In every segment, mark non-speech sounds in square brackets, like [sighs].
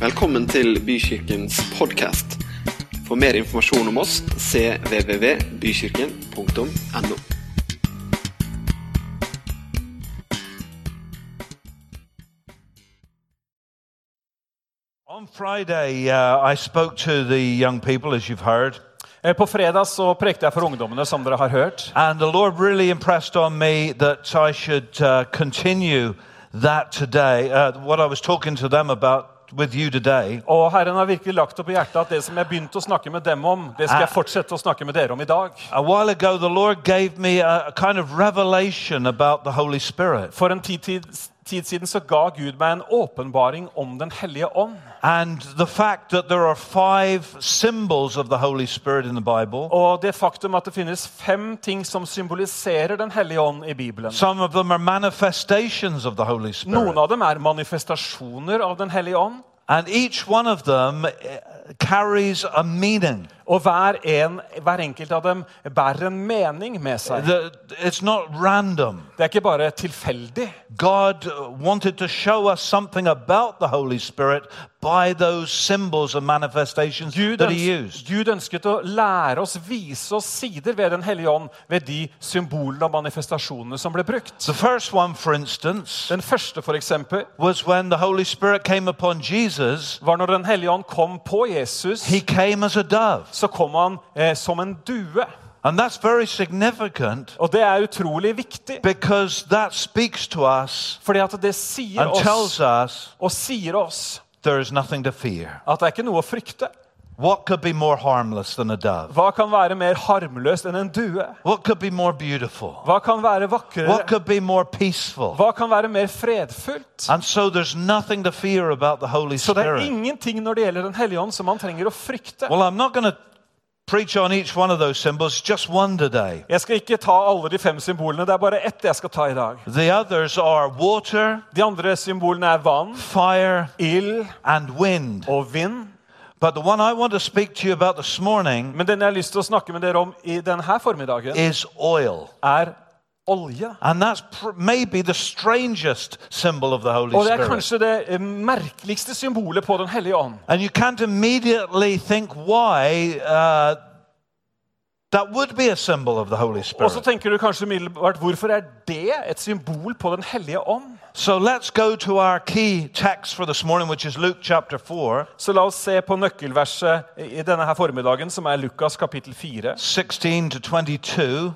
Velkommen til Bykirkens podkast. For mer informasjon om oss cvvvbykirken.no. On Friday, uh, I spoke to the young people, as you've heard, Eh, På fredag så prekte jeg for ungdommene, som dere har hørt. and the Lord really impressed on me that I should uh, continue that today, uh, what I was talking to them about with you today. Og Herren har virkelig lagt det på hjertet at det som jeg begynte å snakke med dem om, det skal jeg fortsette å snakke med dere om i dag. A while ago, the Lord gave me a, a kind of revelation about the Holy Spirit. For en tid, tid, tid siden så ga Gud meg en åpenbaring om Den hellige ånd. And the fact that there are five symbols of the Holy Spirit in the Bible. Og det faktum at det finnes fem ting som symboliserer Den hellige ånd i Bibelen. Some of them are manifestations of the Holy Spirit. Noen av dem er manifestasjoner av Den hellige ånd. And each one of them uh, carries a meaning. Og hver, en, hver enkelt av dem bærer en mening med seg. Det er ikke bare tilfeldig. God wanted to show us something about the Holy Spirit by those symbols and manifestations Gud, that He used. Gud ønsket å lære oss, vise oss sider ved Den hellige ånd ved de symbolene og manifestasjonene som ble brukt. The first one, for instance, Den første for eksempel, was when the Holy Spirit came upon Jesus, var når Den hellige ånd kom på Jesus. He came as a dove. Så kom han eh, som en due. And that's very significant Og det er utrolig viktig, because that speaks to us fordi at det sier and tells oss, us og sier oss there is nothing to fear. at det er ikke noe å frykte. What could be more harmless than a dove? Hva kan være mer harmløst enn en due? What could be more beautiful? Hva kan være What vakrere? could be more peaceful? Hva kan være mer fredfullt? And so there's nothing to fear about the Holy Så det er ingenting når det gjelder Den hellige ånd som man trenger å frykte. Well, I'm not going to preach on each one of those symbols, just one today. Jeg skal ikke ta alle de fem symbolene. Det er bare ett jeg skal ta i dag. The others are water, De andre symbolene er vann, fire, ild and wind. og vind. But the one I want to speak to you about this morning Men den jeg har lyst til å snakke med dere om i denne formiddagen, is oil. er olje. And that's maybe the strangest symbol of the Holy Og det er Spirit. kanskje det eh, merkeligste symbolet på Den hellige ånd. And you can't immediately think why uh, that would be a symbol of the Holy Og så tenker du kanskje umiddelbart hvorfor er det et symbol på Den hellige ånd? So let's go to our key text for this morning, which is Luke chapter 4, Så la oss se på nøkkelverset i denne her formiddagen, som er Lukas kapittel 4. 16 to 22.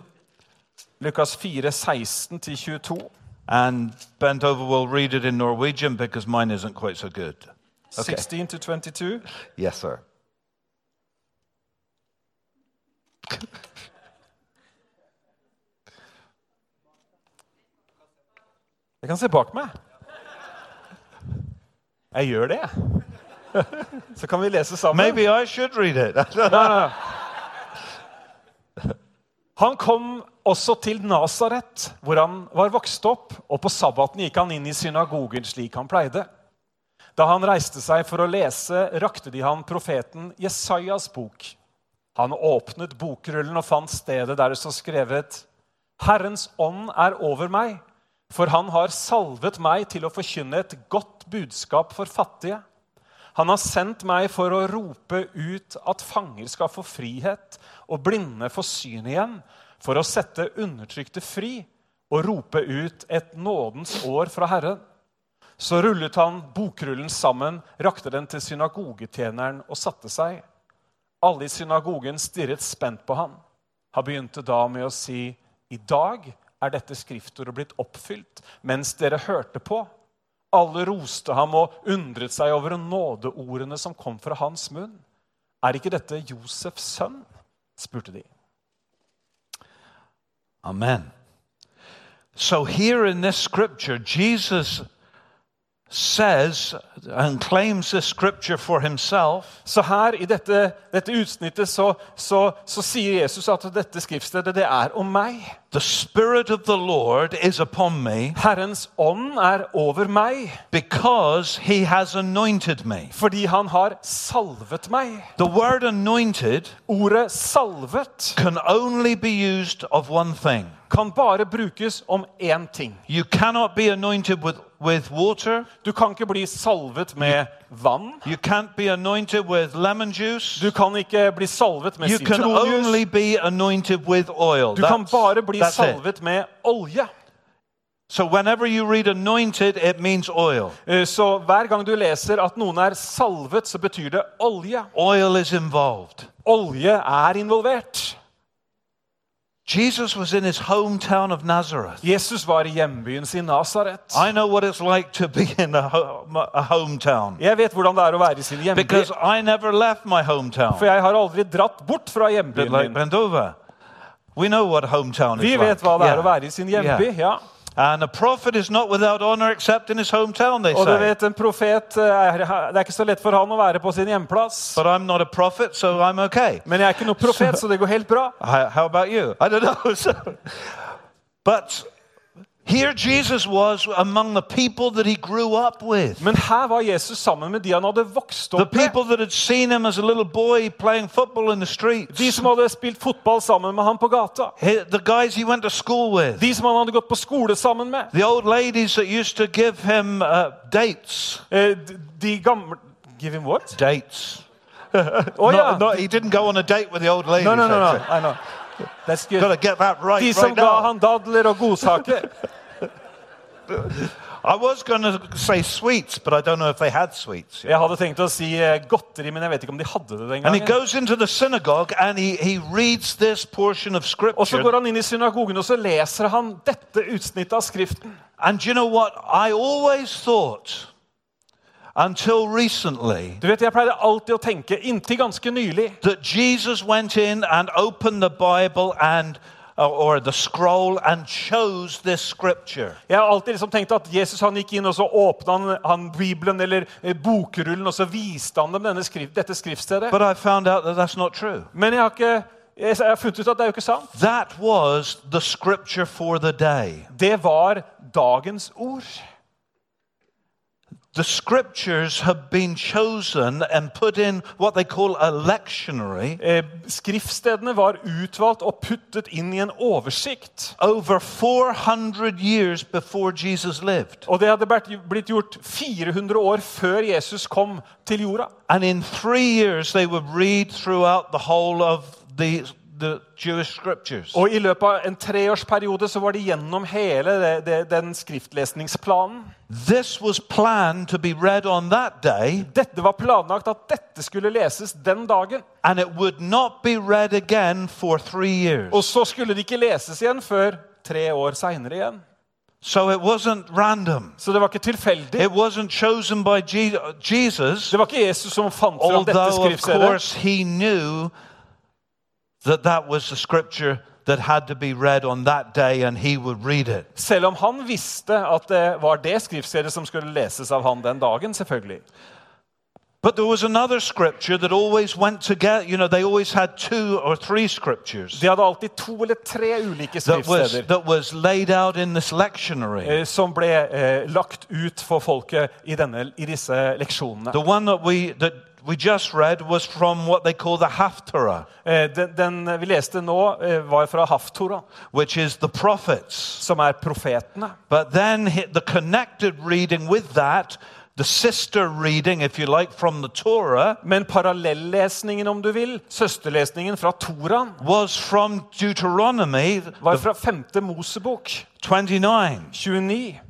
Lukas 4, 16-22. And Bent over will read it in Norwegian because mine isn't quite so good. Okay. 16 to 22. Yes, sir. [laughs] Jeg kan se bak meg. Jeg gjør det, jeg. [laughs] Så kan vi lese sammen. Maybe I should read it. [laughs] Han kom også til Nasaret, hvor han var vokst opp, og på sabbaten gikk han inn i synagogen slik han pleide. Da han reiste seg for å lese, rakte de han profeten Jesajas bok. Han åpnet bokrullen og fant stedet der det står skrevet Herrens ånd er over meg, for han har salvet meg til å forkynne et godt budskap for fattige. Han har sendt meg for å rope ut at fanger skal få frihet, og blinde få syn igjen, for å sette undertrykte fri og rope ut et nådens år fra Herren. Så rullet han bokrullen sammen, rakte den til synagogetjeneren og satte seg. Alle i synagogen stirret spent på ham. Han begynte da med å si, i dag er dette skriftordet blitt oppfylt, mens dere hørte på. Alle roste ham og undret seg over nådeordene som kom fra hans munn. Er ikke dette Josefs sønn? spurte de. Amen. So, here in this scripture, Jesus says and claims this scripture for himself. Så her i dette, dette utsnittet så, så, så sier Jesus at dette skriftstedet det er om meg. The Spirit of the Lord is upon me Herrens ånd er over meg because he has anointed me. fordi han har salvet meg. The word anointed Ordet 'salvet' can only be used of one thing. Kan bare brukes om én ting. You cannot be anointed with, with water. Du kan ikke bli salvet med vann. You can't be anointed with lemon juice. Du kan ikke bli salvet med You can sitronjuice. only be anointed with oil. Du kan bare bli salvet it. med olje. So whenever you read anointed, it means oil. Eh, Så hver gang du leser at noen er salvet, så betyr det olje. Oil is involved. Olje er involvert. Jesus was in his hometown of Nazareth. Jesus var i hjembyen sin Nasaret. I know what it's like to be in a, ho- a hometown Jeg vet hvordan det er å være i sin hjemby. because I never left my hometown. For jeg har aldri dratt bort fra hjembyen like min. Bendova. We know what hometown Vi is vet like. hva det er å være i sin hjemby. Yeah. ja. And a prophet is not without honor except in his hometown, they Og du say. vet, en profet, eh, er, Det er ikke så lett for han å være på sin hjemplass. But I'm not a prophet, so I'm okay. Men jeg er ikke noen profet, så det går helt bra. [laughs] How, how about you? I don't know. [laughs] So, but here Jesus was among the people that he grew up with. Men her var Jesus sammen med de han hadde vokst The opp med. people that had seen him as a little boy playing football in the streets. De som hadde spilt fotball sammen med ham på gata. The guys he went to school with. De som han hadde gått på skole sammen med. The old ladies that used to give him uh, dates. Eh, De gamle Give him what? Dates. [laughs] oh, ja! Not- not- he didn't go on a date with the old ladies. No, no, no. no. I know. That's good. Got to get that right De som right ga now. han dadler og godsaker. [laughs] I was going to say sweets, but I don't know if they had sweets. Jeg hadde tenkt å si eh, godteri, men jeg vet ikke om de hadde det den And he gangen. goes into the synagogue and he, he reads this portion of Og så scripture. går han inn i synagogen og så leser han dette utsnittet av Skriften. And you know what? I always thought, until recently, Du vet, Jeg pleide alltid å tenke, inntil ganske nylig, that Jesus went in and opened the Bible and uh, or the scroll and chose this scripture. Jeg har alltid liksom tenkt at Jesus han gikk inn og så åpna han, han Bibelen eller eh, bokrullen og så viste han dem skrift, dette skriftstedet. But I found out that that's not true. Men jeg har, ikke, jeg har funnet ut at det er jo ikke sant. That was the scripture for the day. Det var dagens ord. The scriptures have been chosen and put in what they call a lectionary Eh, Skriftstedene var utvalgt og puttet inn i en oversikt. over 400 years before Jesus lived. Og det hadde blitt gjort 400 år før Jesus kom til jorda. And in three years, they would read throughout the whole of the. Og I løpet av en treårsperiode så var de gjennom hele det, det, den skriftlesningsplanen. This was planned to be read on that day, Dette var planlagt at dette skulle leses den dagen. and it would not be read again for three years. Og så skulle det ikke leses igjen før tre år seinere igjen. So it wasn't random. Så det var ikke tilfeldig. It wasn't chosen by Jesus, Det var ikke Jesus som fant fram dette although of course he knew Selv om han visste at det var det skriftstedet som skulle leses av han den dagen. selvfølgelig. But there was another scripture that always went together. You know, they always had two or three scriptures De hadde alltid to eller tre ulike that skriftsteder that was laid out in this lectionary. eh, som ble eh, lagt ut for folket i, denne, i disse leksjonene. The one that we, that we just read was from what they call the Haftarah, Eh, Den, den vi leste nå, eh, var fra Haftora, which is the prophets. som er profetene. But then the connected reading with that, the sister reading, if you like, from the Torah, Men parallellesningen, om du vil, søsterlesningen fra Toraen, was from Deuteronomy var fra 5. Mosebok 29 29.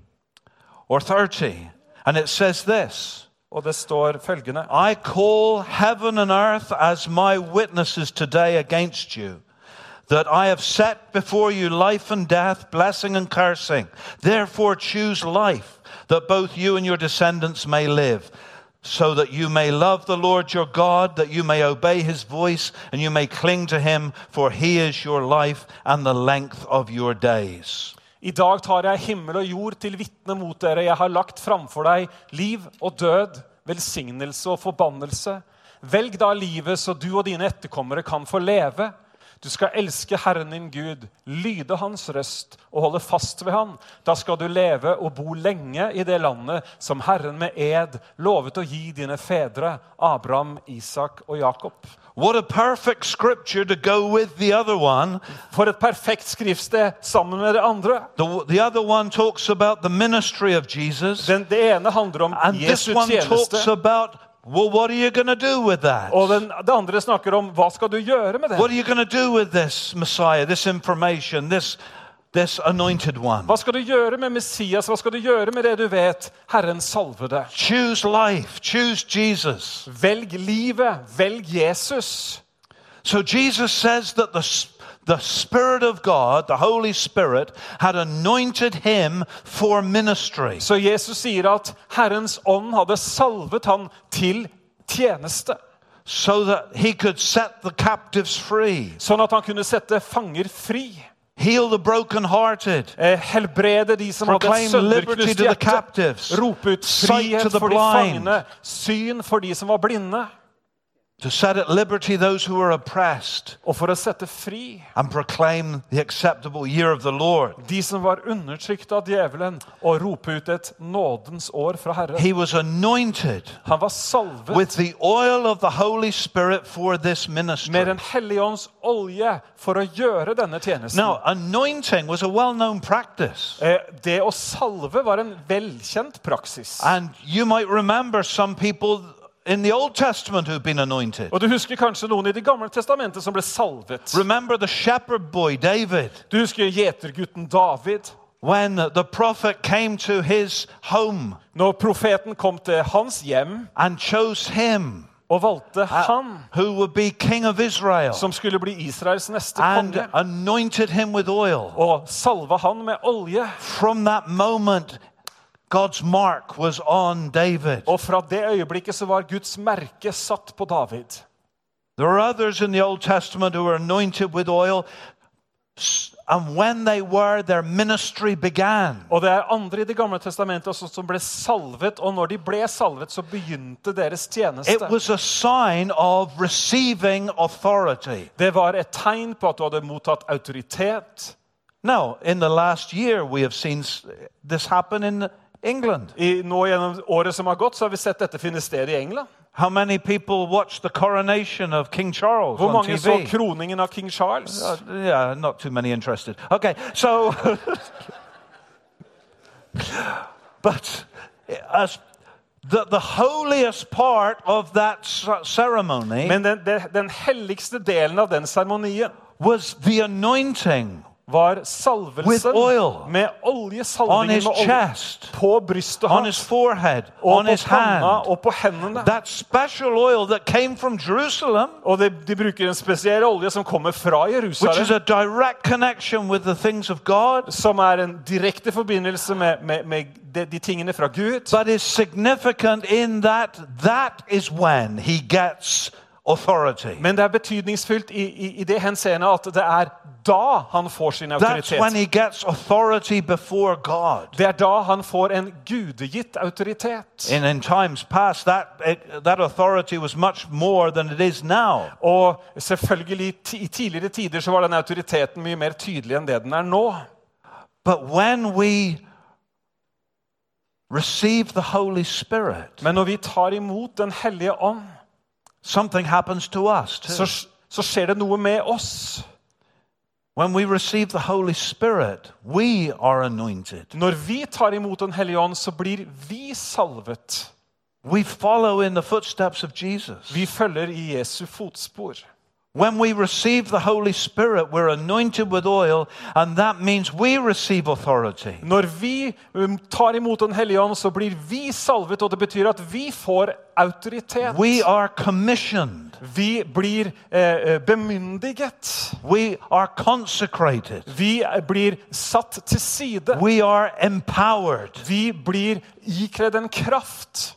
or 30. And it says this. Og det står følgende I call heaven and earth as my witnesses today against you, that I have set before you life and death, blessing and cursing. Therefore, choose life, that both you and your descendants may live, so that you may love the Lord your God, that you may obey his voice, and you may cling to him, for he is your life and the length of your days. I dag tar jeg himmel og jord til vitne mot dere. Jeg har lagt framfor deg liv og død, velsignelse og forbannelse. Velg da livet, så du og dine etterkommere kan få leve. Du skal elske Herren din Gud, lyde Hans røst og holde fast ved Han. Da skal du leve og bo lenge i det landet som Herren med ed lovet å gi dine fedre, Abraham, Isak og Jakob. What a perfect scripture to go with the other one. For et perfekt skriftsted sammen med det andre. The, the other one talks about the ministry of Jesus, Den, det ene handler om and this one talks about, well, what are you going to do with that? Og den, det andre snakker om hva skal du gjøre med det? What are you going to do with this Messiah, this information, this, this anointed one? Hva skal du gjøre med Messias? Hva skal du gjøre med det du vet? Herren salvede. Choose life, choose Jesus. Velg livet. Velg Jesus. So Jesus says that the, the Spirit of God, the Holy Spirit, had anointed him for ministry. Så Jesus sier at Herrens ånd hadde salvet han til tjeneste. so that he could set the captives free, Sånn at han kunne sette fanger fri. Heal the brokenhearted, Eh, helbrede de som hadde proclaim et liberty sønderknust to the hjerte. captives, ut frihet the for de blind, fangne, syn for de som var blinde. To set at liberty those who are oppressed, Og for å sette fri and proclaim the acceptable year of the Lord. de som var undertrykt av djevelen, og rope ut et nådens år fra Herren. He was anointed Han var salvet with the oil of the Holy Spirit for this med ministry. Den hellige ånds olje for å gjøre denne tjenesten. Now, anointing was a well known practice. Eh, Det å salve var en velkjent praksis. And you might remember some people in the Old Testament who've been anointed. Og Du husker kanskje noen i Det gamle testamentet som ble salvet. Remember the shepherd boy, David, Du husker gjetergutten David. when the prophet came to his home Når profeten kom til hans hjem and chose him, og valgte han who would be king of Israel, som skulle bli Israels neste and konge, anointed him with oil. og salva han med olje. From that moment, God's mark was on David. Og fra det øyeblikket så var Guds merke satt på David. There are others in the Old Testament who were anointed with oil, and when they were, their ministry began. Og det er andre i Det gamle testamentet også som ble salvet, og når de ble salvet, så begynte deres It was a sign of receiving authority. Det var et tegn på at du hadde mottatt autoritet. Now, in the last year, we have seen this happen in England. I, nå Gjennom året som har gått, så har vi sett dette finne sted i England. How many people watched the coronation of King Charles Hvor on mange så TV? kroningen av king Charles? Uh, yeah, not too many interested. Okay, so, [laughs] but as the, the holiest part of that ceremony Men den, den, den helligste delen av den seremonien was the anointing var salvelsen med on oljesalvingen med olje på brystet hans forehead, og på panna og på hendene. That special oil that came from Og de, de bruker en spesiell olje som kommer fra Jerusalem, a direct connection with the of God, som er en direkte forbindelse med, med, med de, de tingene fra Gud. but is significant in that that is when he gets authority. Men det er betydningsfullt i, i, i det henseende at det er da han får sin That's when autoritet. he gets authority before God. Det er da han får en gudegitt autoritet. And in times past, that, that authority was much more than it is now. Og selvfølgelig i tidligere tider så var den autoriteten mye mer tydelig enn det den er nå. But when we receive the Holy Spirit, Men når vi tar imot Den hellige ånd, something happens to us too. så, så skjer det noe med oss. When we receive the Holy Spirit, we are anointed. Når vi tar imot Den hellige ånd, så blir vi salvet. We follow in the footsteps of Jesus. Vi følger i Jesu fotspor. When we receive the Holy Spirit, we're anointed with oil, and that means we receive authority. Når vi um, tar imot Den hellige ånd, så blir vi salvet, og det betyr at vi får autoritet. We are commissioned. Vi blir eh, bemyndiget. We are consecrated. Vi blir satt til side. We are empowered. Vi blir ikledd en kraft.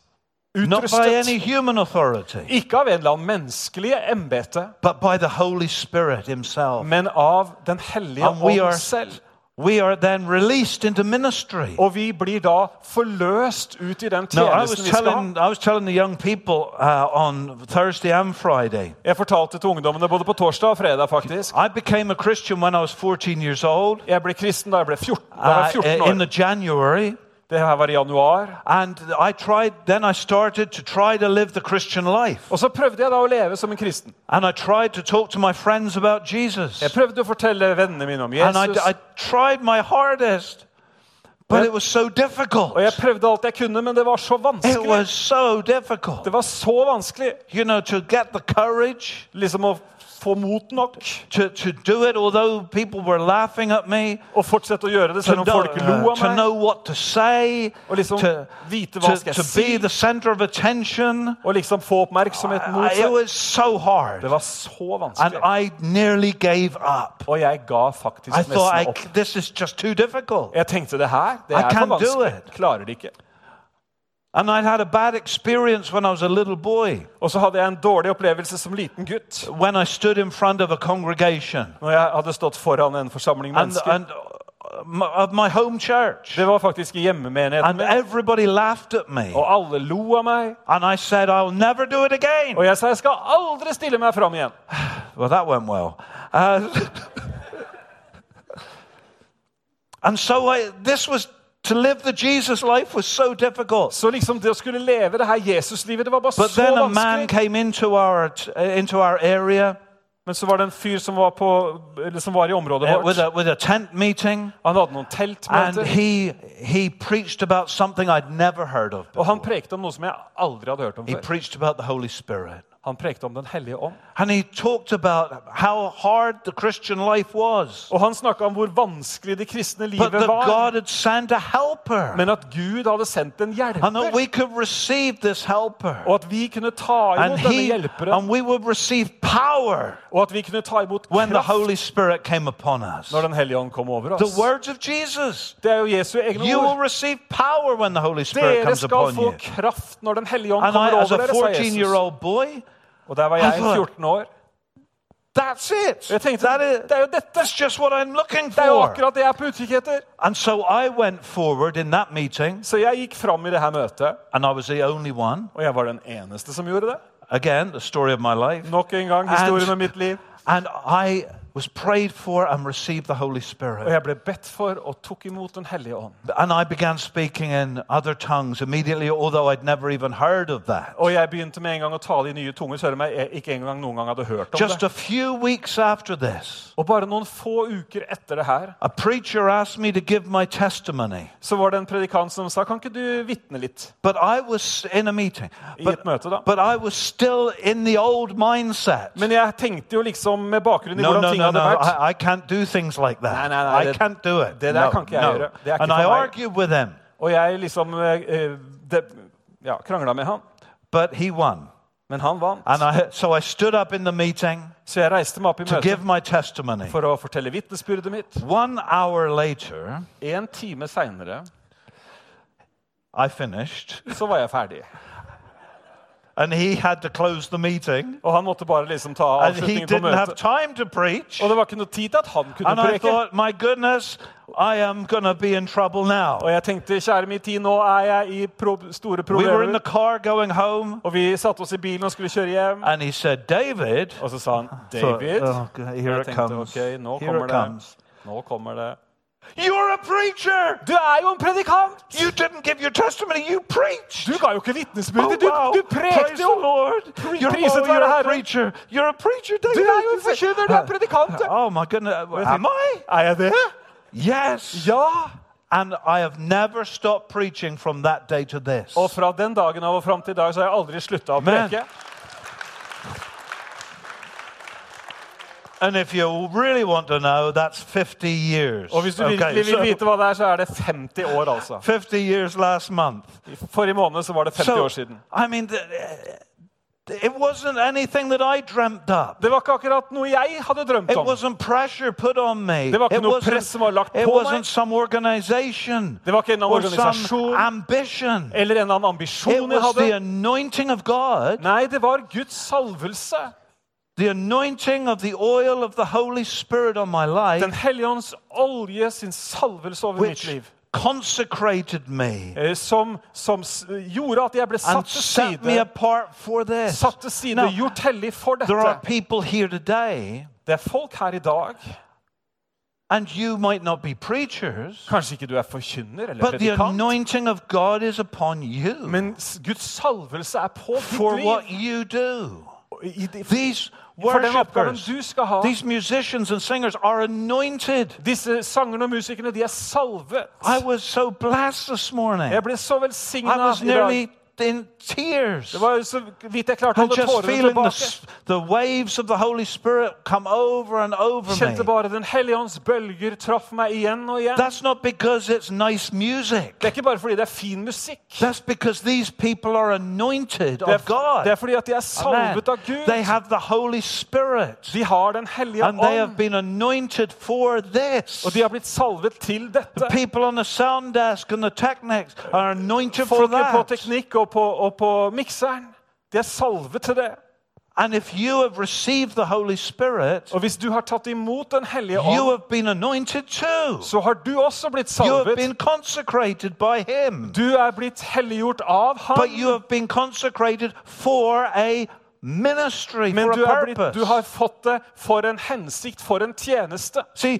Not by any Utrustet. human authority, Ikke av en eller annen menneskelig embete, but by the Holy Spirit Himself. men av Den hellige And we are selv. we are then released into ministry. Og vi blir da forløst ut i den No, I was tjenesten vi skal ha. telling I was telling the young people uh, on Thursday and Friday. Jeg fortalte til ungdommene både på torsdag og fredag faktisk. I became a Christian when I was 14 years old. Jeg ble kristen da jeg ble 14, da jeg var Uh, in the. January, Det her var i januar. and I tried. Then I started to try to live the Christian life, Og så prøvde jeg da å leve som en kristen. and I tried to talk to my friends about Jesus, Jeg prøvde å fortelle vennene mine om and I, Jesus. I tried my hardest, but it was so difficult. Og jeg prøvde alt jeg kunne, men det var så It vanskelig. was so difficult, Det var så vanskelig you know, to get the courage liksom å få mot nok to, to do it, although people were laughing at me. og fortsette å gjøre det To selv om folk lo uh, av to meg. know what to say, Og liksom to, vite to, hva skal to jeg be si, the center of attention. og liksom få oppmerksomheten Uh, mot it seg. was so hard. Det var så And vanskelig. I nearly gave up. Og jeg ga faktisk I thought, I, nesten opp. this is just too difficult. Jeg tenkte det her, det I er for can't do vanskelig. it. Klarer det ikke. And I'd had a bad experience when I was a little boy. Og så hadde jeg en dårlig opplevelse som liten gutt. When I stood in front of a congregation Når jeg hadde stått foran en forsamling and, mennesker. and uh, my, of my home church. Det var faktisk i hjemmemenigheten And min. everybody laughed at me. Og alle lo av meg. And I said, I'll never do it again. Og jeg sa jeg skal aldri stille meg fram igjen. [sighs] Well, that went well. Uh, [laughs] and so I, this was to live the Jesus life was so difficult. Så liksom det å skulle leve det her Jesuslivet, det var bare But så then a man vanskelig. came into our into our area Men så var det en fyr som var, på, eller som var i området uh, with vårt. a with a tent meeting, Han hadde noen and teltmøter. he he preached about something I'd never heard of. Og han Before. prekte om noe som jeg aldri hadde hørt om He før. preached about the Holy Spirit, Han prekte om Den hellige ånd. and he talked about how hard the Christian life was, Og han snakka om hvor vanskelig det kristne but livet that var. God had sent a helper, Men at Gud hadde sendt en and that hjelper. we could receive this helper. Og at vi kunne ta and imot denne he hjelperen. and we would receive power Og at vi kunne ta imot when the kraft Holy Spirit came upon us. når Den hellige ånd kom over The oss. words of Jesus. Det er jo Jesu egne You will ord. receive power when the Holy Spirit Dere comes skal upon få you. kraft når Den hellige ånd And kommer I, over dere, sa 14 Jesus. year old boy, Og der var jeg thought- 14 år. that's it. Jeg tenkte, That is, det er jo dette. that's just what I'm looking Det er jo for. akkurat det jeg er på utkikk etter. And so I went forward in that meeting, Så jeg gikk fram i det her møtet, and I was the only one. og jeg var den eneste som gjorde det. Again, the story of my life. Nok en gang historien And- om mitt liv. And I was prayed for and received the Holy Og Spirit. jeg ble bedt for og tok imot Den hellige ånd. And I began speaking in other tongues immediately, although I'd never even heard of that. Og jeg begynte med en gang å tale i nye tunger, selv om jeg ikke engang noen gang hadde hørt om Just det. a few weeks after this, Og bare noen få uker etter det her, a preacher asked me to give my testimony. så var det en predikant som sa, kan ikke du vitne litt? But I was in a meeting. I But, et møte da. but I was still in the old mindset. Men jeg tenkte jo liksom med bakgrunn i No, hvordan no, ting no, no. vært. I, I can't do things like that. Nei, nei, nei, I det- can't do it. det der no, kan ikke jeg no. gjøre. Det er ikke And I argued with him, Og jeg liksom det, ja, krangla med han. but he won. Men han vant. And I, so I stood up in the meeting Så jeg reiste meg opp i to møtet give my testimony. for å fortelle vitnesbyrdet mitt. One hour later, En time seinere I finished, så var jeg ferdig. And he had to close the meeting, Og han måtte bare liksom ta and he avslutningen på didn't have time to preach. Og det var ikke noe tid til at han kunne And I thought, my goodness, I am going to be in trouble now. Og jeg tenkte, kjære min tid, nå er jeg i pro store We were in problemer. the car going home, Og vi satte oss i bilen og skulle kjøre hjem. and he said, David. Og så sa han, [laughs] So- David oh, here it tenkte, comes. ok, nå Here kommer it det. comes. Nå kommer det. You're a preacher. Du er jo en predikant! You didn't give your testimony. You preached. Du ga jo ikke vitnesbyrde. vitnesbyrdet. Du, du prekte jo! Lord. You're, priset oh, være Herren. preacher. You're a preacher, Du David. er jo en forkynner, du er predikant. du. [laughs] Oh my goodness. Am I? Er jeg det? Yes. Ja! And I have never stopped preaching from that day to this. Og fra den dagen av og fram til i dag så har jeg aldri slutta å Men- And if you really want to know, that's 50 years. Og hvis du Okay, vil vite hva det er, så er det 50 år, altså. 50 years last month. I Forrige måned så var det 50 år siden. I mean, it wasn't anything that I dreamt up. Det var ikke akkurat noe jeg hadde drømt It om. wasn't pressure put on me. Det var ikke it noe press som var lagt it på wasn't meg. some organization Det var ikke en organisasjon ambition. eller en annen It ambisjon jeg was the hadde. anointing of God Nei, det var Guds salvelse the anointing of the oil of the Holy Spirit on my life, Den hellige ånds olje, sin salvelse over mitt liv, consecrated me eh, som, som gjorde at jeg ble satt til side, apart for this. satt til side, Now, gjort hellig for there are dette. people here today, Det er folk her i dag and you might not be preachers, Kanskje ikke du er forkynner eller but the anointing of God is upon you men Guds salvelse er på for ditt what liv. you do. These For den oppgaven du skal ha. these musicians and singers are anointed. Disse sangerne og musikerne de er salvet. I was so blessed this morning. Jeg ble så velsignet velsigna i dag. nearly in tears. Det var så vidt jeg klarte å holde tårene tilbake. The waves of the Holy Spirit come over and over Kjente bare Den hellige ånds bølger traff meg igjen og igjen. That's not because it's nice music. Det er ikke bare fordi det er fin musikk. That's because these people are anointed of God. det er fordi at de er salvet av They Gud. have the Holy Spirit. De har Den hellige And they have ånd. been anointed for this. Og de har blitt salvet til The dette. people on the sound desk and the technics are anointed for Folket på teknikk og på, og på mikseren. De er salvet til det. And if you have received the Holy Spirit, Og hvis du har tatt imot Den hellige you have been anointed too. så har du også blitt You have salvet. been consecrated by Him. Du er blitt helliggjort av But you ham. have been consecrated for a Men for du, a er blitt, du har fått det for en hensikt, for en tjeneste. See,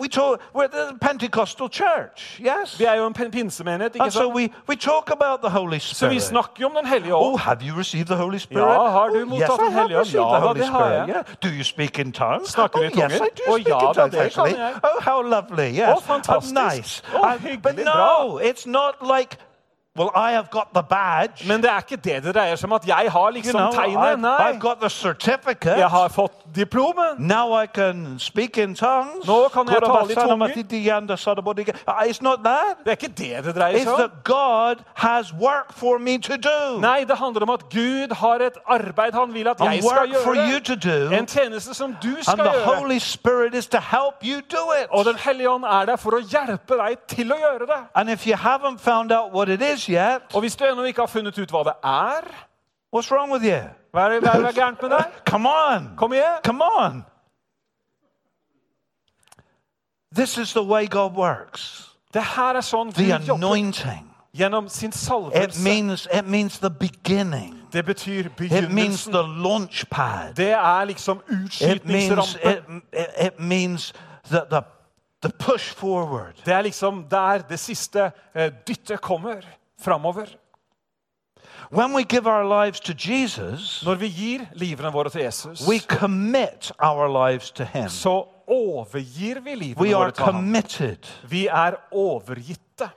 we talk, we're the Pentecostal church, yes? Vi er jo en pin- pinsemenighet, ikke And so we, we talk about the Holy Så vi Spirit. snakker jo om Den hellige Oh, ånd. have you received the Holy Spirit? Ja, har du oh, mottatt yes, Den hellige ånd? Ja, da, det har jeg. Yeah. Do you speak in tongues? Snakker du oh, i tunger? do Å, speak ja, in da, tongues, det kan jeg. Oh, how lovely, yes. Å, fantastisk. Oh, nice. Uh, hyggelig, but no, it's not like, well, I have got the badge. Men det er ikke det det dreier seg om, at jeg har you liksom know, tegnet. Nei, I've got the certificate. jeg har fått diplomen. Now I can speak in tongues. Nå kan jeg tale i tunger. Uh, It's not that. Det er ikke det det dreier seg om. that God has work for me to do. Nei, det handler om at Gud har et arbeid han vil at jeg skal gjøre. for you to do. En tjeneste som du And skal the gjøre. Holy Spirit is to help you do Og. Den hellige ånd er der for å hjelpe deg til å gjøre det. And if you haven't found out what it is yet, Og hvis du ennå ikke har funnet ut hva det er, what's wrong with you? hva er, hva er gærent med deg? Come on. Kom igjen. Come on. This is the way God works. Det her er sånn The Gud jobber anointing. gjennom sin It means it means the beginning. Det betyr It means begynnelsen. the launch pad. Det er liksom It means utskytningsrampen. it, it, it means the, the the push forward. Det er liksom der det siste uh, dyttet kommer framover. When we give our lives to Jesus, Når vi gir livene våre til Jesus, we commit our lives to Him. så overgir vi We livene are våre til ham. committed. Vi er overgitte.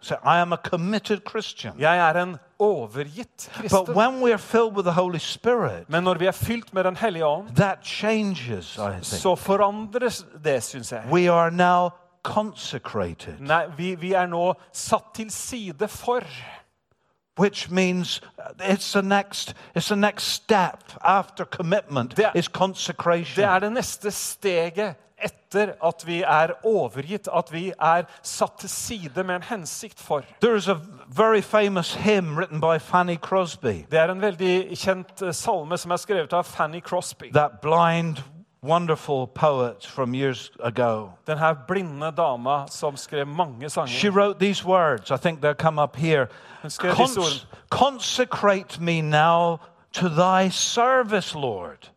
So I am a committed Christian. Jeg er en overgitt But kristen. when we are filled with the Holy Spirit, Men når vi er fylt med Den hellige ånd, that changes, I think. så forandres det, syns jeg. We are now consecrated, Nei, vi, vi er nå satt til side for. which means it's the next it's the next step after commitment Det- is consecration. Det er det neste steget etter at vi er overgitt, at vi er satt til side med en hensikt for. There's a very famous hymn written by Fanny Crosby, Det er en veldig kjent eh, salme som er skrevet av Fanny Crosby. that blind, wonderful poet from years ago. Den blinde dama som skrev mange She wrote these words. I think they'll come up here. Hun skrev disse Cons- consecrate me now to thy service, Lord,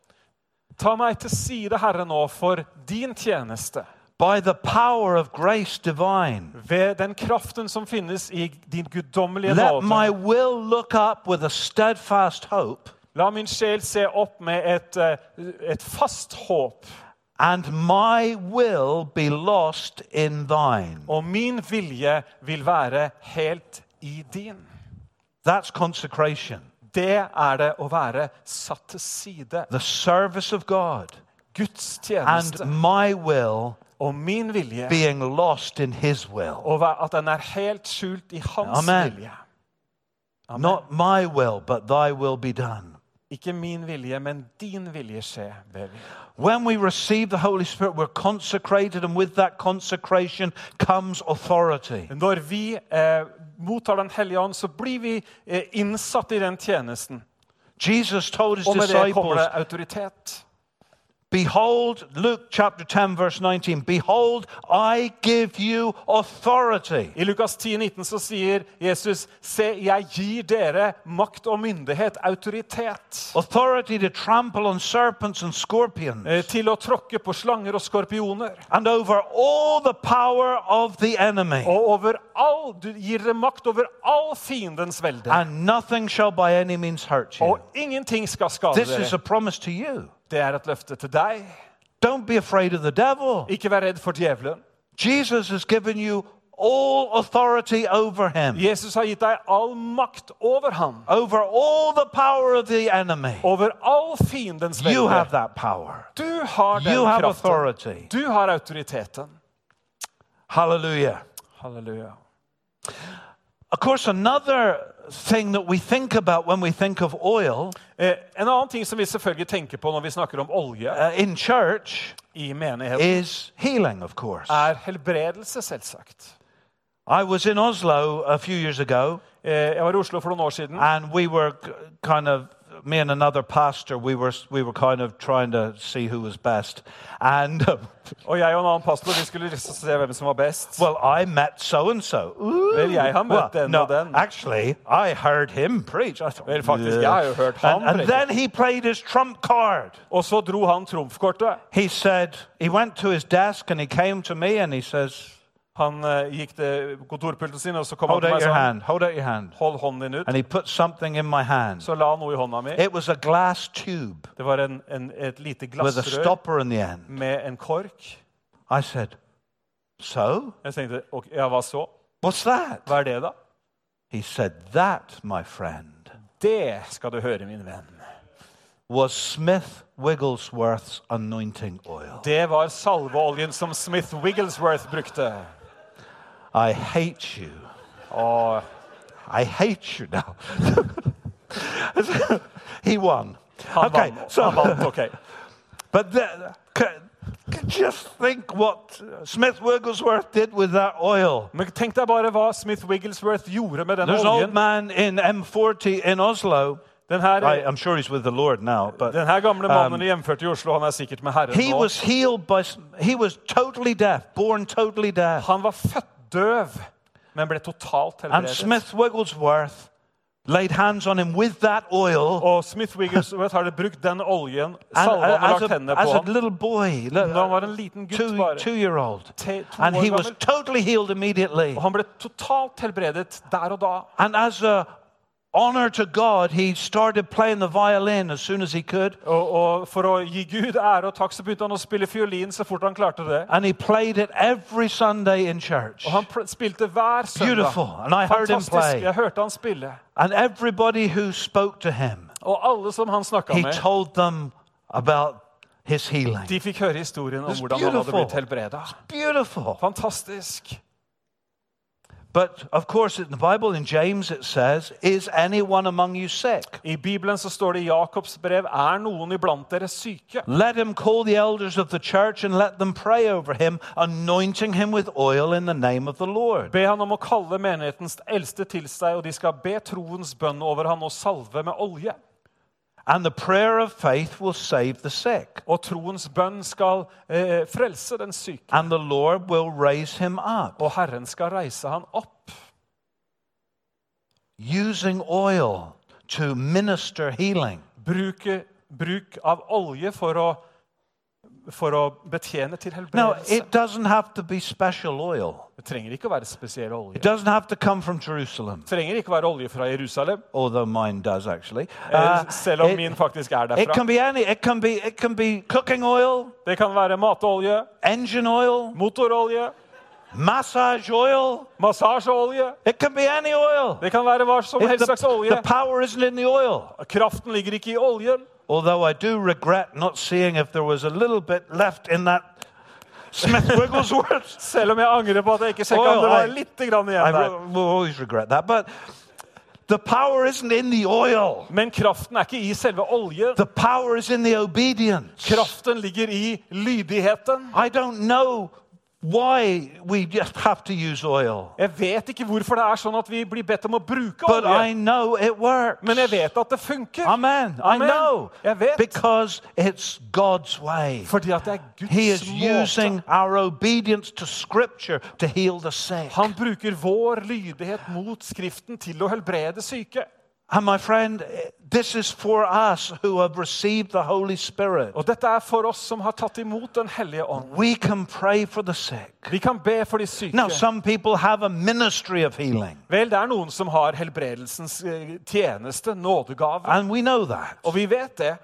Ta meg til side, Herre, nå for din tjeneste. by the power of grace divine. Ved den kraften som finnes i din guddommelige Let my will look up with a steadfast hope, La min sjel se opp med et, eh, et fast håp, and my will be lost in thine. og min vilje vil være helt i din. That's consecration. Det er det å være satt til side. The service of God Guds and my will og min vilje, being lost in his will. og at den er helt skjult i hans Amen. vilje. Amen. Not my will, but thy will be done. Ikke min vilje, men din vilje skje, vi. When we receive the Holy Spirit, we're consecrated, and with that consecration comes authority. Når vi eh, mottar Den hellige ånd, så blir vi eh, innsatt i den tjenesten. Jesus told his Og med det kommer disciples, det autoritet. Behold, Luke chapter 10, verse 19, Behold, I give you authority. I Lukas 10, 19 så sier Jesus, se, jeg gir dere makt og myndighet, autoritet, Authority to trample on serpents and scorpions, eh, til å tråkke på slanger og skorpioner. and over all the power of the enemy. Og over all, du gir dere makt over all fiendens velde. And nothing shall by any means hurt you. Og ingenting skal skade This is a promise to you. Det er et løfte til deg. Don't be afraid of the devil. Ikke vær redd for djevelen. Jesus has given you all authority over him, Jesus har gitt deg all makt over ham. over all the power of the enemy. Over all fiendens You have that power. Du har den You have kraften. authority. Du har autoriteten. Hallelujah. Hallelujah. Of course, another thing that we think about when we think of oil uh, en annen ting som vi selvfølgelig tenker på når vi snakker om olje uh, in church i menigheten, is healing, of course. er helbredelse, selvsagt. I was in Oslo a few years ago, Uh, jeg var i Oslo for noen år siden. and we were kind of me and another pastor. We were we were kind of trying to see who was best, and uh, Og jeg og en annen pastor vi skulle se hvem som var best. well, I met so and so. Vel, jeg har møtt den no, og den. actually, I heard him preach. I thought, Vel, faktisk, jeg har jo hørt ham and, and then he played his trump card. Og så dro han trumfkortet. He said he went to his desk and he came to me and he says, Han eh, gikk til kontorpulten sin, og så kom han "Hold til out meg your og sa hand. Hold out your hand." Hold hånden din ut. And he put something in my hand. Så la han noe i hånda mi. It was a glass tube Det var en, en, et lite with a glassrør stopper in the end. med en kork. I said, "So, Jeg tenkte okay, ja, hva så? what's that?" Hva er det, da? He said, "That, my friend, Det skal du høre, min venn. was Smith Wigglesworth's anointing oil." Det var salveoljen som Smith Wigglesworth brukte. I hate you. Og I hate you now. [laughs] he won. han Okay, so Han ok. [laughs] but the, just think what Smith Wigglesworth did with that oil. Men tenk deg bare hva Smith Wigglesworth gjorde med den There's an old man in M40 in Oslo. Den her, I, I'm sure he's with the Lord now, but den her gamle mannen hjemført i Oslo, han er sikkert med Herren he nå. was healed by. He was totally deaf, born totally deaf, Han var født døv, men ble totalt and helbredet. Smith Wigglesworth laid hands on him with that oil. Og Smith Wigglesworth hadde brukt den oljen, And salva uh, og as, lagt a, hendene på ham. little boy, han var en liten gutt two, bare. two year old, Te- to and he was totally healed immediately. Og han ble totalt helbredet der og da. And as a honor to God, he started playing the violin as soon as he could, Og, og For å gi Gud ære og takk, så begynte han å spille fiolin så fort han klarte det. and he played it every Sunday in church. Og han spilte hver søndag. Beautiful, and I heard him play. Jeg hørte han spille. And everybody who spoke to him, Og alle som han snakka he med, told them about his healing. de fikk høre historien om hvordan han hadde blitt helbreda. Fantastisk. But of course, in the Bible, in James, it says, Is anyone among you sick? I Bibelen så står det i Jakobs brev er noen iblant dere syke. Let him call the elders of the church and let them pray over him, anointing him with oil in the name of the Lord. Be han om å kalle menighetens eldste til seg, og de skal be troens bønn over han og salve med olje. And the prayer of faith will save the sick, Og troens bønn skal eh, frelse den syke. and the Lord will raise him up. Og Herren skal reise han opp. Using oil to minister healing. Bruke, bruk av olje for å, for å betjene til Now, it doesn't have to be special oil, Det trenger ikke å være spesiell olje. it doesn't have to come from Jerusalem, Det trenger ikke å være olje fra Jerusalem, although mine does actually. eh, Uh, selv om it- min faktisk er It can be any. It can be. It can be cooking oil, Det kan være matolje, engine oil, motorolje, massage oil. Massage massasjeolje. It can be any oil. Det kan være hva som helst slags the, the power isn't in the oil. Kraften ligger ikke i oljen. Although I do regret not seeing if there was a little bit left in that Selv om jeg angrer på at jeg ikke sjekka oh, det var litt igjen der. the power isn't in the oil. Men kraften er ikke i selve oljen. The power is in the obedience. Kraften ligger i lydigheten. I don't know why we just have to use oil. Jeg vet ikke hvorfor det er sånn at vi blir bedt om å bruke But I olje. know it works. Men jeg vet at det funker. Amen. I Amen. know. Jeg vet. Because it's God's way. Fordi at det er He is Guds using måte. our obedience to Scripture to heal the sick. Han bruker vår lydighet mot Skriften til å helbrede syke. And my friend, this is for us who have received the Holy Spirit. Og dette er for oss som har tatt imot Den hellige ånd. We can pray for the sick. Vi kan be for de syke. Now, some people have a ministry of healing, Vel, det er noen som har helbredelsens eh, tjeneste, nådegave. and we know that. Og vi vet det.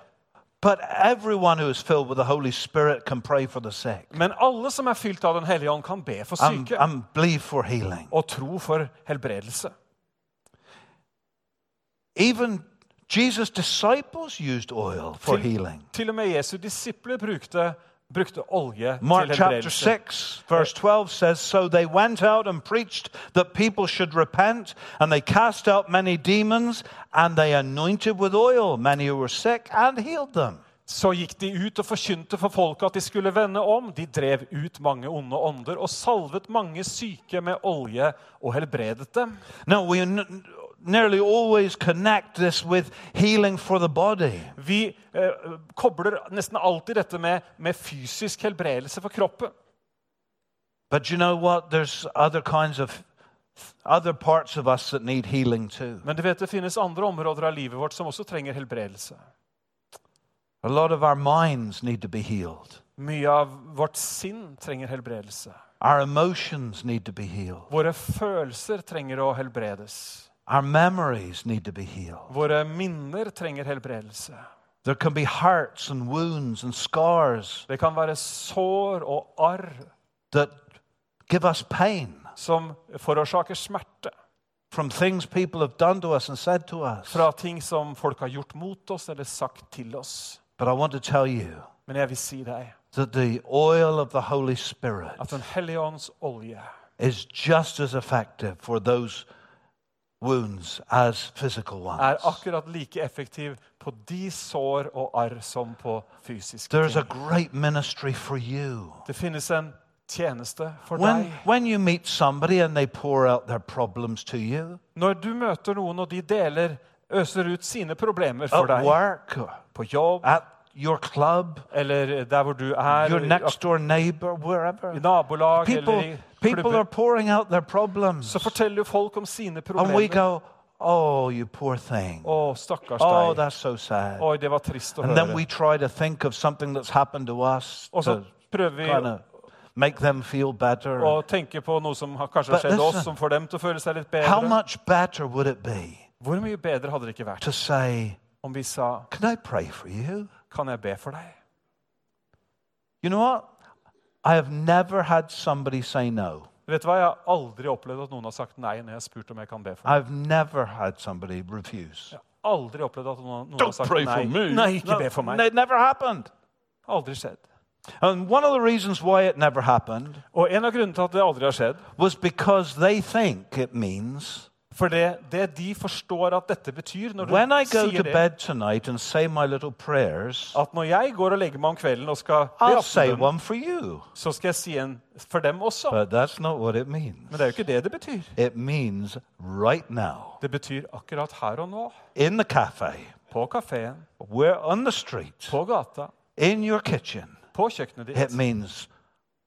But everyone who is filled with the Holy Spirit can pray for the sick Men alle som er fylt av Den hellige ånd, kan be for and, syke. and believe for healing. Og tro for helbredelse. Even Jesus' disciples used oil for Til- healing. Til og med Jesu disipler brukte, brukte olje Mark til chapter 6, verse 12 says So they went out and preached that people should repent, and they cast out many demons, and they anointed with oil many who were sick and healed them. Så gikk de ut og forkynte for folket at de skulle vende om. De drev ut mange onde ånder og salvet mange syke med olje og helbredet dem. Now, we nearly always connect this with healing for the body. Vi eh, kobler nesten alltid dette med, med fysisk helbredelse for kroppen. But you know what? There's other kinds of other parts of us that need healing too. Men du vet, det finnes andre områder av livet vårt som også trenger helbredelse. A lot of our minds need to be healed. Mye av vårt sinn trenger helbredelse. Our emotions need to be healed. Våre følelser trenger å helbredes. Our memories need to be healed. Våre minner trenger helbredelse. There can be hurts and wounds and scars Det kan være sår og arr that give us pain som forårsaker smerte. from things people have done to us and said to us. Fra ting som folk har gjort mot oss eller sagt til oss. But I want to tell you Men jeg vil si deg that the oil of the Holy Spirit at Den hellige ånds olje is just as effective for those wounds as physical er akkurat like effektiv på de sår og arr som på fysiske a ting. great ministry for you. Det finnes en tjeneste for When, deg. when you meet somebody and they pour out their problems to you Når du møter noen, og de deler, øser ut sine problemer for deg work, på jobb at your club, eller der hvor du er, your next door neighbor, i nabolag nabolag eller people, i people are pouring out their problems. så forteller jo folk om sine And we problemer. go, Oh, you poor thing. Oh, stakkars Oh, deg. that's so sad. Oi, det var trist å And then we høre. try to think of something that's happened to us Og så to prøver vi kind of make them feel better. å tenke på noe som har kanskje har skjedd oss, som får dem til å føle seg litt How bedre. much better would it be Hvor mye bedre hadde det ikke vært to say, om vi sa Can I pray for you? Kan jeg be for deg? You know what? I have never had somebody say no. Vet du hva? Jeg har aldri opplevd at noen har sagt nei når jeg har spurt om jeg kan be for deg. I've never had somebody refuse. Jeg har aldri opplevd at noen, noen har Don't sagt pray for me. Nei, ikke be for meg. It never happened. Aldri skjedd. And one of the reasons why it never happened Og en av grunnene til at det aldri har skjedd, was because they think it means for det, det de forstår at dette betyr når du when I go sier to det, bed tonight and say my little prayers, at når jeg går og legger meg om kvelden og skal be I'll say aftenbønn, one for you. så skal jeg si en for dem også. But that's not what it means. Men det er jo ikke det det betyr. It means right now, Det betyr akkurat her og nå. in the cafe, På kafeen, we're on the street, på gata, in your kitchen. på kjøkkenet It ditt. means,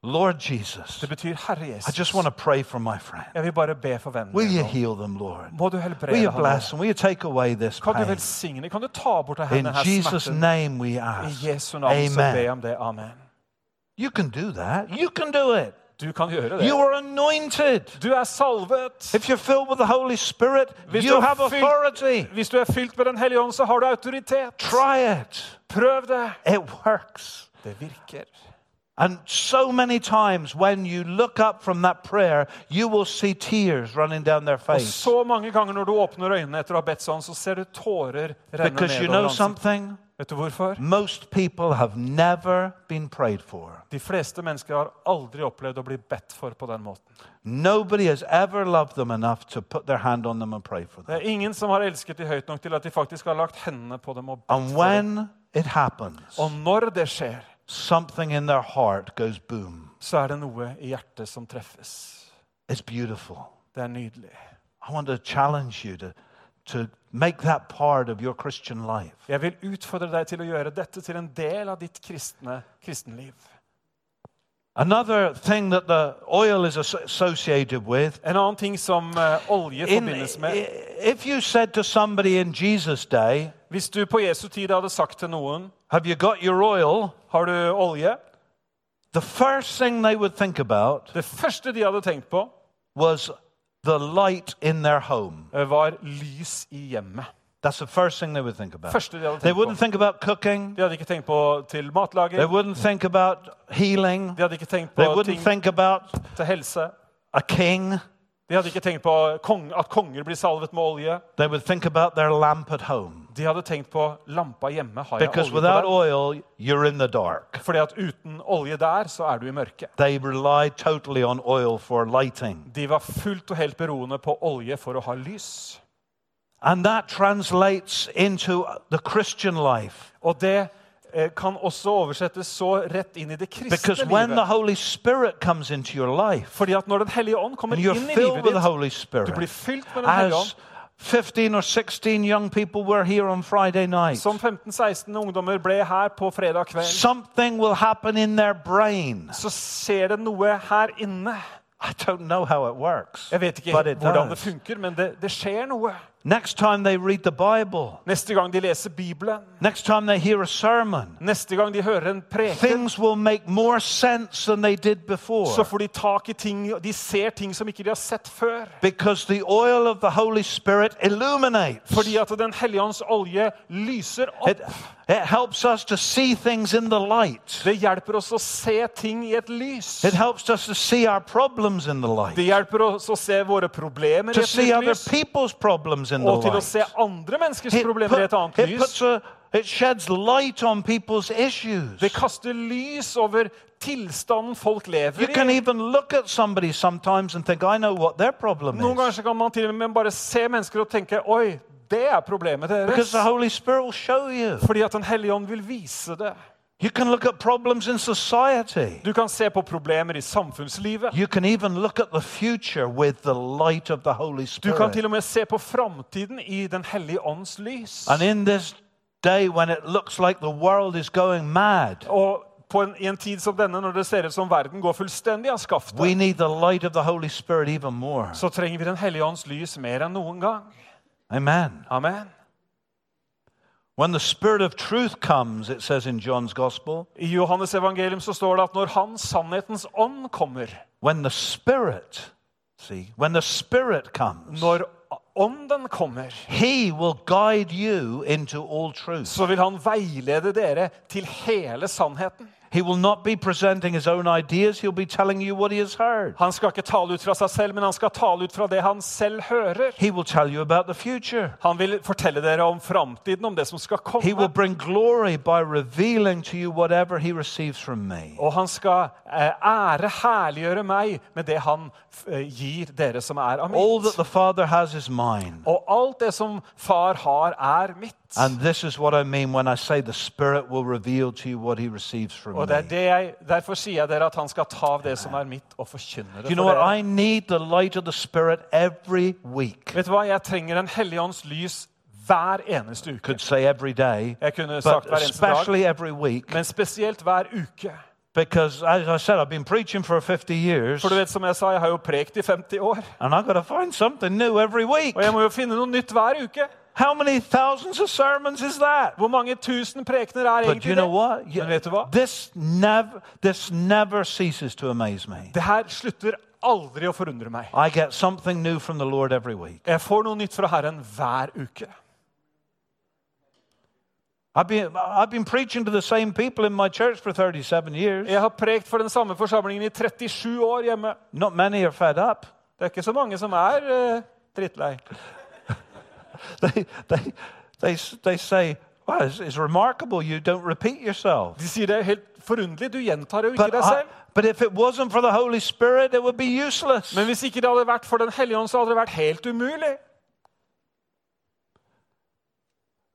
Lord Jesus, Det betyr Herre I just want to pray for my friend. Jeg vil bare be for vennen Will you heal them, Lord? Må du Will you ham bless them? Will you take away this Kan du pain? velsigne? Kan du ta bort In henne her Jesus' smerten? name we I ask. Jesu navn så ber jeg Amen. om det. Amen. You can do that. You can do it. Du kan gjøre You det. are anointed. Du er salvet. If you're filled with the Holy Spirit, Hvis you du er have authority. Hvis du er fylt med Den hellige ånd, så har du autoritet. Try it. Prøv det. It works. Det virker. And so many times when you look up from that prayer, you will see tears running down their Og face. så mange ganger når du åpner øynene etter å ha bedt sånn, så ser du tårer renne Because you know something? Vet du hvorfor? Most people have never been prayed for. De fleste mennesker har aldri opplevd å bli bedt for på den måten. Nobody has ever loved them enough to put their hand on them and pray for Det them. er ingen som har elsket de høyt nok til at de faktisk har lagt hendene på dem og bedt And for dem. when it happens, Og når det skjer, something in their heart goes boom. så er det noe i hjertet som treffes. It's beautiful. Det er nydelig. I want to challenge you to, to make that part of your Christian life. Jeg vil utfordre deg til å gjøre dette til en del av ditt kristne kristenliv. Another thing that the oil is associated with, En annen ting som eh, olje in, forbindes med if you said to somebody in Jesus' day, Hvis du på Jesu tid hadde sagt til noen Have you got your oil? har du olje, The first thing they would think about det første de hadde tenkt på, was the light in their home. eh, var lys i hjemmet. That's the first thing they would think about. Første de hadde They tenkt wouldn't på. think about cooking. De hadde ikke tenkt på til They wouldn't think about healing. de hadde ikke tenkt They på wouldn't ting think about til helse. a king. De hadde ikke tenkt på at konger blir salvet med olje. They would think about their lamp at home. De hadde tenkt på lampa hjemme. Har jeg Because olje without på den? oil, you're in the dark. Fordi at uten olje der, så er du i mørket. They relied totally on oil for lighting. De var fullt og helt beroende på olje for å ha lys. And that translates into the Christian life. Og det kan også oversettes så rett inn i det Because kristne the livet. Holy Spirit comes into your life, Fordi at når Den hellige ånd kommer and inn i filled livet with the ditt, Holy du Spirit, blir fylt med Den hellige ånd. 15 or 16 young people were here on Friday night, Som 15-16 ungdommer ble her på fredag kveld, something will happen in their brain. så skjer det noe her inne. I don't know how it works, Jeg vet ikke but it hvordan det does. funker, men det, det skjer noe. Next time they read the Bible, Neste gang de leser Bibelen, next time they hear a sermon, neste gang de hører en preken, things will make more sense than they did before. så får de tak i ting De ser ting som ikke de har sett før. Because the oil of the Holy Spirit illuminates. Fordi at Den hellige ånds olje lyser opp. It, it helps us to see things in the light. Det hjelper oss å se ting i et lys. It helps us to see our problems in the light. Det hjelper oss å se våre problemer i To et see other lys. people's problems in the Og til å se light. andre menneskers It, problemer i et put- annet it lys. a, it sheds light on people's issues. Det kaster lys over tilstanden folk You lever can i. even look at somebody sometimes and think, I know what their problem Noen ganger kan man til og med bare se mennesker og tenke Oi, det er problemet deres. the Holy Spirit will show you. Fordi at Den hellige ånd vil vise det. You can look at problems in society. Du kan se på problemer i samfunnslivet. You can even look at the future with the light of the Holy Du kan til Spirit. og med se på framtiden i Den hellige ånds lys. And in this day when it looks like the world is going mad, Og på en, i en tid som denne, når det ser ut som verden går fullstendig av we skaftet, need the light of the Holy Spirit even more. så trenger vi Den hellige ånds lys mer enn noen gang. Amen. Amen. When the Spirit of truth comes, it says in John's Gospel, I Johannes evangelium så står det at når Han, sannhetens ånd, kommer, when the Spirit, see, when the Spirit comes, når ånden kommer, He will guide you into all truth. så vil Han veilede dere til hele sannheten. He will not be presenting his own ideas, he'll be telling you what he has heard. Han skal ikke tale ut fra seg selv, men han skal tale ut fra det han selv hører. He will tell you about the future. Han vil fortelle dere om framtiden, om det som skal He will komme. bring glory by revealing to you whatever he receives from me. Og han skal eh, ære, herliggjøre meg med det han eh, gir dere som er av All that mitt. the Father has is mine. Og alt det som far har, er mitt. And this is what I mean when I say the Spirit will reveal to you what he receives from Og det er me. det jeg, Derfor sier jeg dere at han skal ta av det som er mitt, og forkynne You det know what? dere. I need the light of the Spirit every week. Vet du hva? Jeg trenger en hellige lys hver eneste uke. Could say every day, Jeg kunne but sagt hver eneste dag, especially every week. men spesielt hver uke. Because, as I said, I've been preaching for 50 years, For du vet, som jeg sa, jeg har jo prekt i 50 år. and I've got to find something new every week. Og jeg må jo finne noe nytt hver uke. How many thousands of sermons is that? Hvor mange tusen prekener er egentlig you know det? what? You- Men vet du hva? This never, this never ceases to amaze me. Det her slutter aldri å forundre meg. I get something new from the Lord every week. Jeg får noe nytt fra Herren hver uke. I've been, I've been preaching to the same people in my church for 37 years. Jeg har prekt for den samme forsamlingen i 37 år hjemme. Not many are fed up. Det er ikke så mange som er uh, drittlei. They, they, they, they say, well, it's, it's remarkable you don't repeat yourself. De sier det er helt forunderlig. Du gjentar jo ikke But, deg I, selv. but if it wasn't for the Holy Spirit, it would be useless. Men hvis ikke det hadde vært for Den hellige ånd, så hadde det vært helt umulig.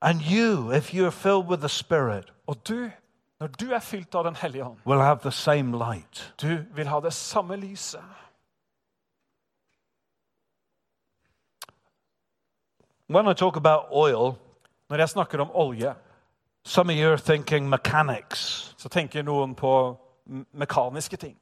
And you, if you're filled with the Spirit, Og du, Når du er fylt av Den hellige ånd, will have the same light. du vil ha det samme lyset. When I talk about oil, Når jeg snakker om olje, some of you are thinking mechanics, så tenker noen på m- mekaniske ting.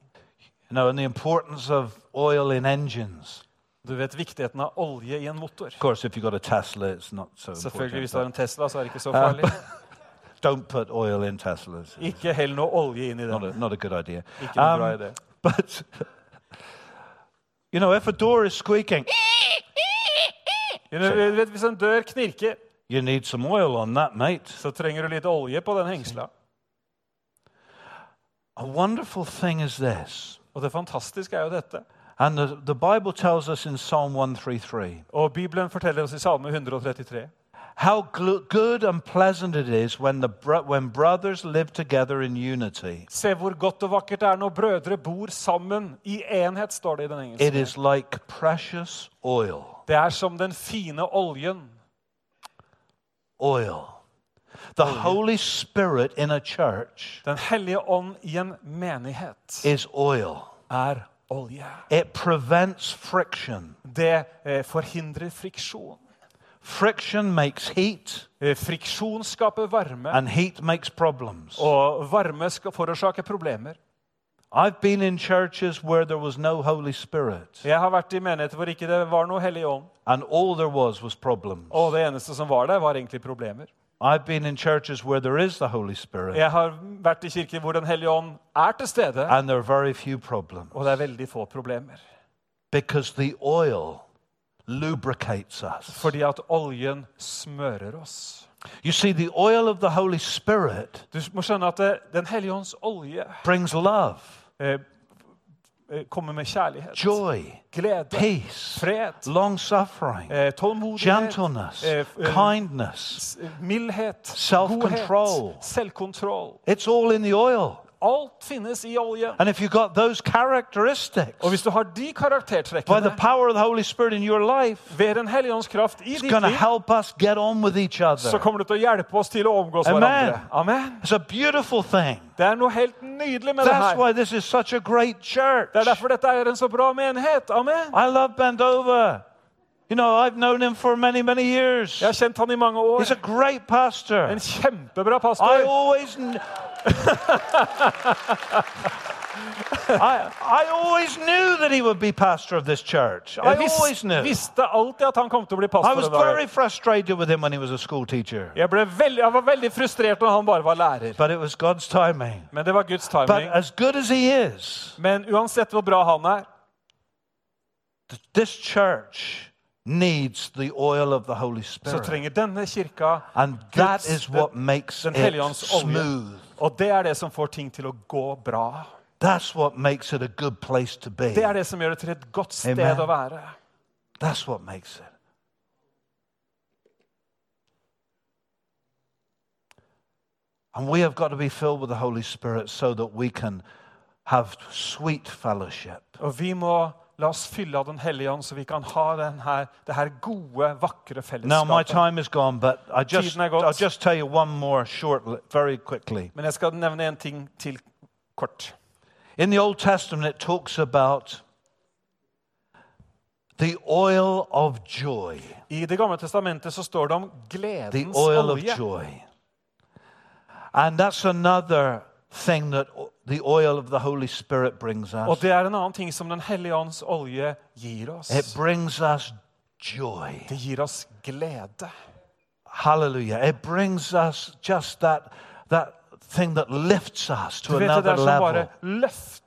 you know, and the importance of oil in engines. Du vet viktigheten av olje i en motor. Of course, if you've got a Tesla, it's not so Selvfølgelig, Hvis important. du har en Tesla, så er det ikke så Uh, farlig. [laughs] Don't put oil in Teslas. [laughs] Ikke hell noe olje inn i Not a, den. not a good idea. Ikke noe bra Um, idé. [laughs] But, you know, if a door is squeaking, Du vet, Hvis en dør knirker, you need some oil on that, mate. så trenger du litt olje på den hengsla. A wonderful thing is this. Og det fantastiske er jo dette. And the, the Bible tells us in Psalm 133 Og Bibelen forteller oss i Salme 133 how good and pleasant it is when, the bro- when brothers live together in unity. Se hvor godt og vakkert det er når brødre bor sammen i enhet, står det i den It is like precious oil. Det er som den fine oljen. Oil. The Holy Spirit in a church Den hellige ånd i en menighet is oil. er olje. It prevents friction. Det eh, forhindrer friksjon. Friction makes heat, Eh, Friksjon skaper varme, and heat makes problems. og varme skal forårsake problemer. I've been in churches where there was no Holy Spirit, Jeg har vært i menigheter hvor ikke det var noe hellig ånd. and all there was was problems. Og det eneste som var der, var egentlig problemer. I've been in churches where there is the Holy Spirit, Jeg har vært i kirker hvor Den hellige ånd er til stede, and there are very few problems og det er veldig få problemer. because the oil lubricates us. Fordi at oljen smører oss. You see, the oil of the Holy Spirit Du må skjønne at Den hellige ånds olje brings love, kommer med kjærlighet, joy, glede, peace, fred, long suffering, eh, gentleness, eh, eh, kindness. mildhet, Self-control. godhet. It's all in the oil. Alt finnes i olje. And if you've got those characteristics, Og hvis du har de by the karaktertrekkene power of the Holy Spirit in your life, ved Den hellige ånds kraft i it's ditt going to liv, help us get on with each så other. kommer det til å hjelpe oss til å omgås Amen. hverandre. Amen. It's a beautiful thing. Det er noe helt nydelig med det That's her. why this is such a great church. Det er derfor dette er en så bra menighet. Amen. I love Bandova. You know, I've known him for many, many years. Jeg har kjent han i mange år. He's a great pastor. En kjempebra I pastor. always, kn- [laughs] I, I always knew that he would be pastor of this church. I vis, always knew. visste alltid at han kom til å bli I was very frustrated with him when he was a school teacher, Jeg, ble jeg var veldig frustrert når han bare var lærer. but it was God's timing. Men det var Guds timing. But as good as he is, Men uansett hvor bra han er, this church needs the oil of the Holy så Spirit. trenger denne kirka And that Guds- is what makes it smooth. Og det er det som får ting til å gå bra. That's what makes it a good place to be. Det er det som gjør det til et godt sted Amen. å være. That's what makes it. And we have got to be filled with the Holy Spirit so that we can have sweet fellowship. Og vi må la oss fylle av Den hellige ånd, så vi kan ha den her, det her gode, vakre Now, my fellesskapet. time is gone, but just, Tiden er gått. I'll just tell you one more short, very quickly. Men jeg skal nevne en ting til kort. In the Old Testament, it talks about the oil of joy. I Det gamle testamentet så står det om gledens The oil oil of joy. And that's another thing that the oil of the Holy Spirit brings Og us. det er en annen ting som Den hellige ånds olje gir oss. It brings us joy. Det gir oss glede. Hallelujah. It brings us just that, that thing that lifts us to another level.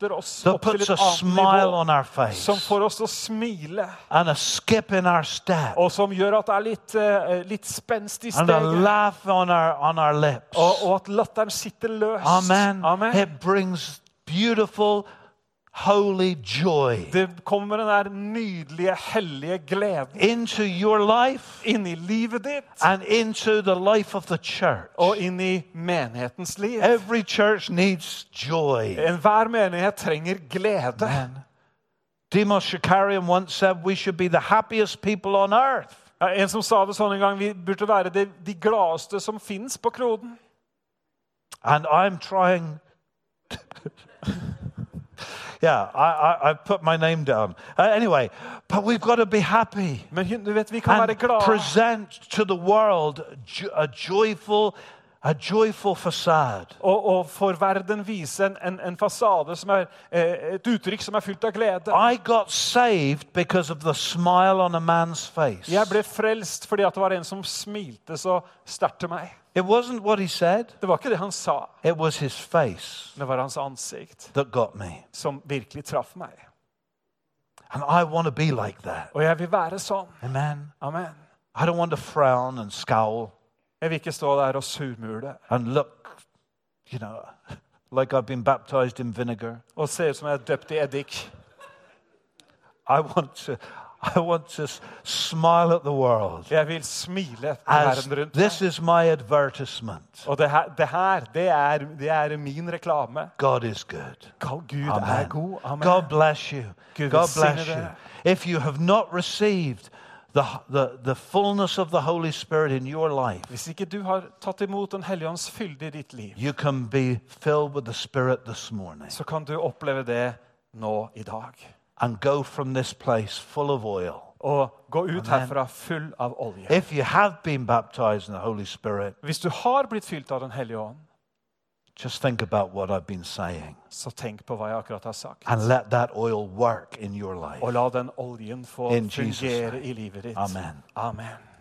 That puts a smile on our face Som får oss å smile, and a skip in our step og som gjør at det er litt, uh, litt spenst i and a laugh on our, on our lips. Og, og at latteren sitter løst. Amen. Amen. It brings beautiful, holy joy Det kommer den der nydelige, hellige gleden into your life inn i livet ditt and into the life of the church. og inn i menighetens liv. Every church needs joy. Enhver menighet trenger glede. Man. Demos Shakarian once said we should be the happiest people on earth. Ja, En som sa det sånn en gang, vi burde være de, de gladeste som fins på kloden. And I'm trying. [laughs] yeah, I, I, I put my name down. Uh, anyway, but we've got to be happy Men du vet, vi kan være and glad. present to the world jo- a joyful, a joyful facade. Og, og for verden vise en, en, en fasade som er eh, et uttrykk som er fylt av glede. I got saved because of the smile on a man's face. Jeg ble frelst fordi at det var en som smilte så sterkt til meg. It wasn't what he said, Det var ikke det han sa, it was his face det var hans ansikt that got me. som virkelig traff meg. And I want to be like that. Og jeg vil være sånn. Amen. Amen. I don't want to frown and scowl Jeg vil ikke stå der og surmule and look, you know, [laughs] like I've been baptized in vinegar. og se ut som jeg er døpt i eddik. I want to, I want to smile at the world Jeg vil smile as verden rundt this is my advertisement. Og det her, det, her det, er, det er min reklame. God is good. Gud er Amen. god. Amen. God bless you. Gud God bless you. If you have not received the, the, the fullness of the Holy Spirit in your life, Hvis ikke du har tatt imot Den hellige ånds fylde i ditt liv, you can be filled with the Spirit this morning så kan du oppleve det nå i dag. And go from this place full of oil. Og gå ut herfra full av olje. If you have been baptized in the Holy Spirit, Hvis du har blitt fylt av Den hellige ånd, just think about what I've been saying så tenk på hva jeg akkurat har sagt. and let that oil work in your life. Og la den oljen få In Jesus' fungere name. i livet ditt. Amen. Amen.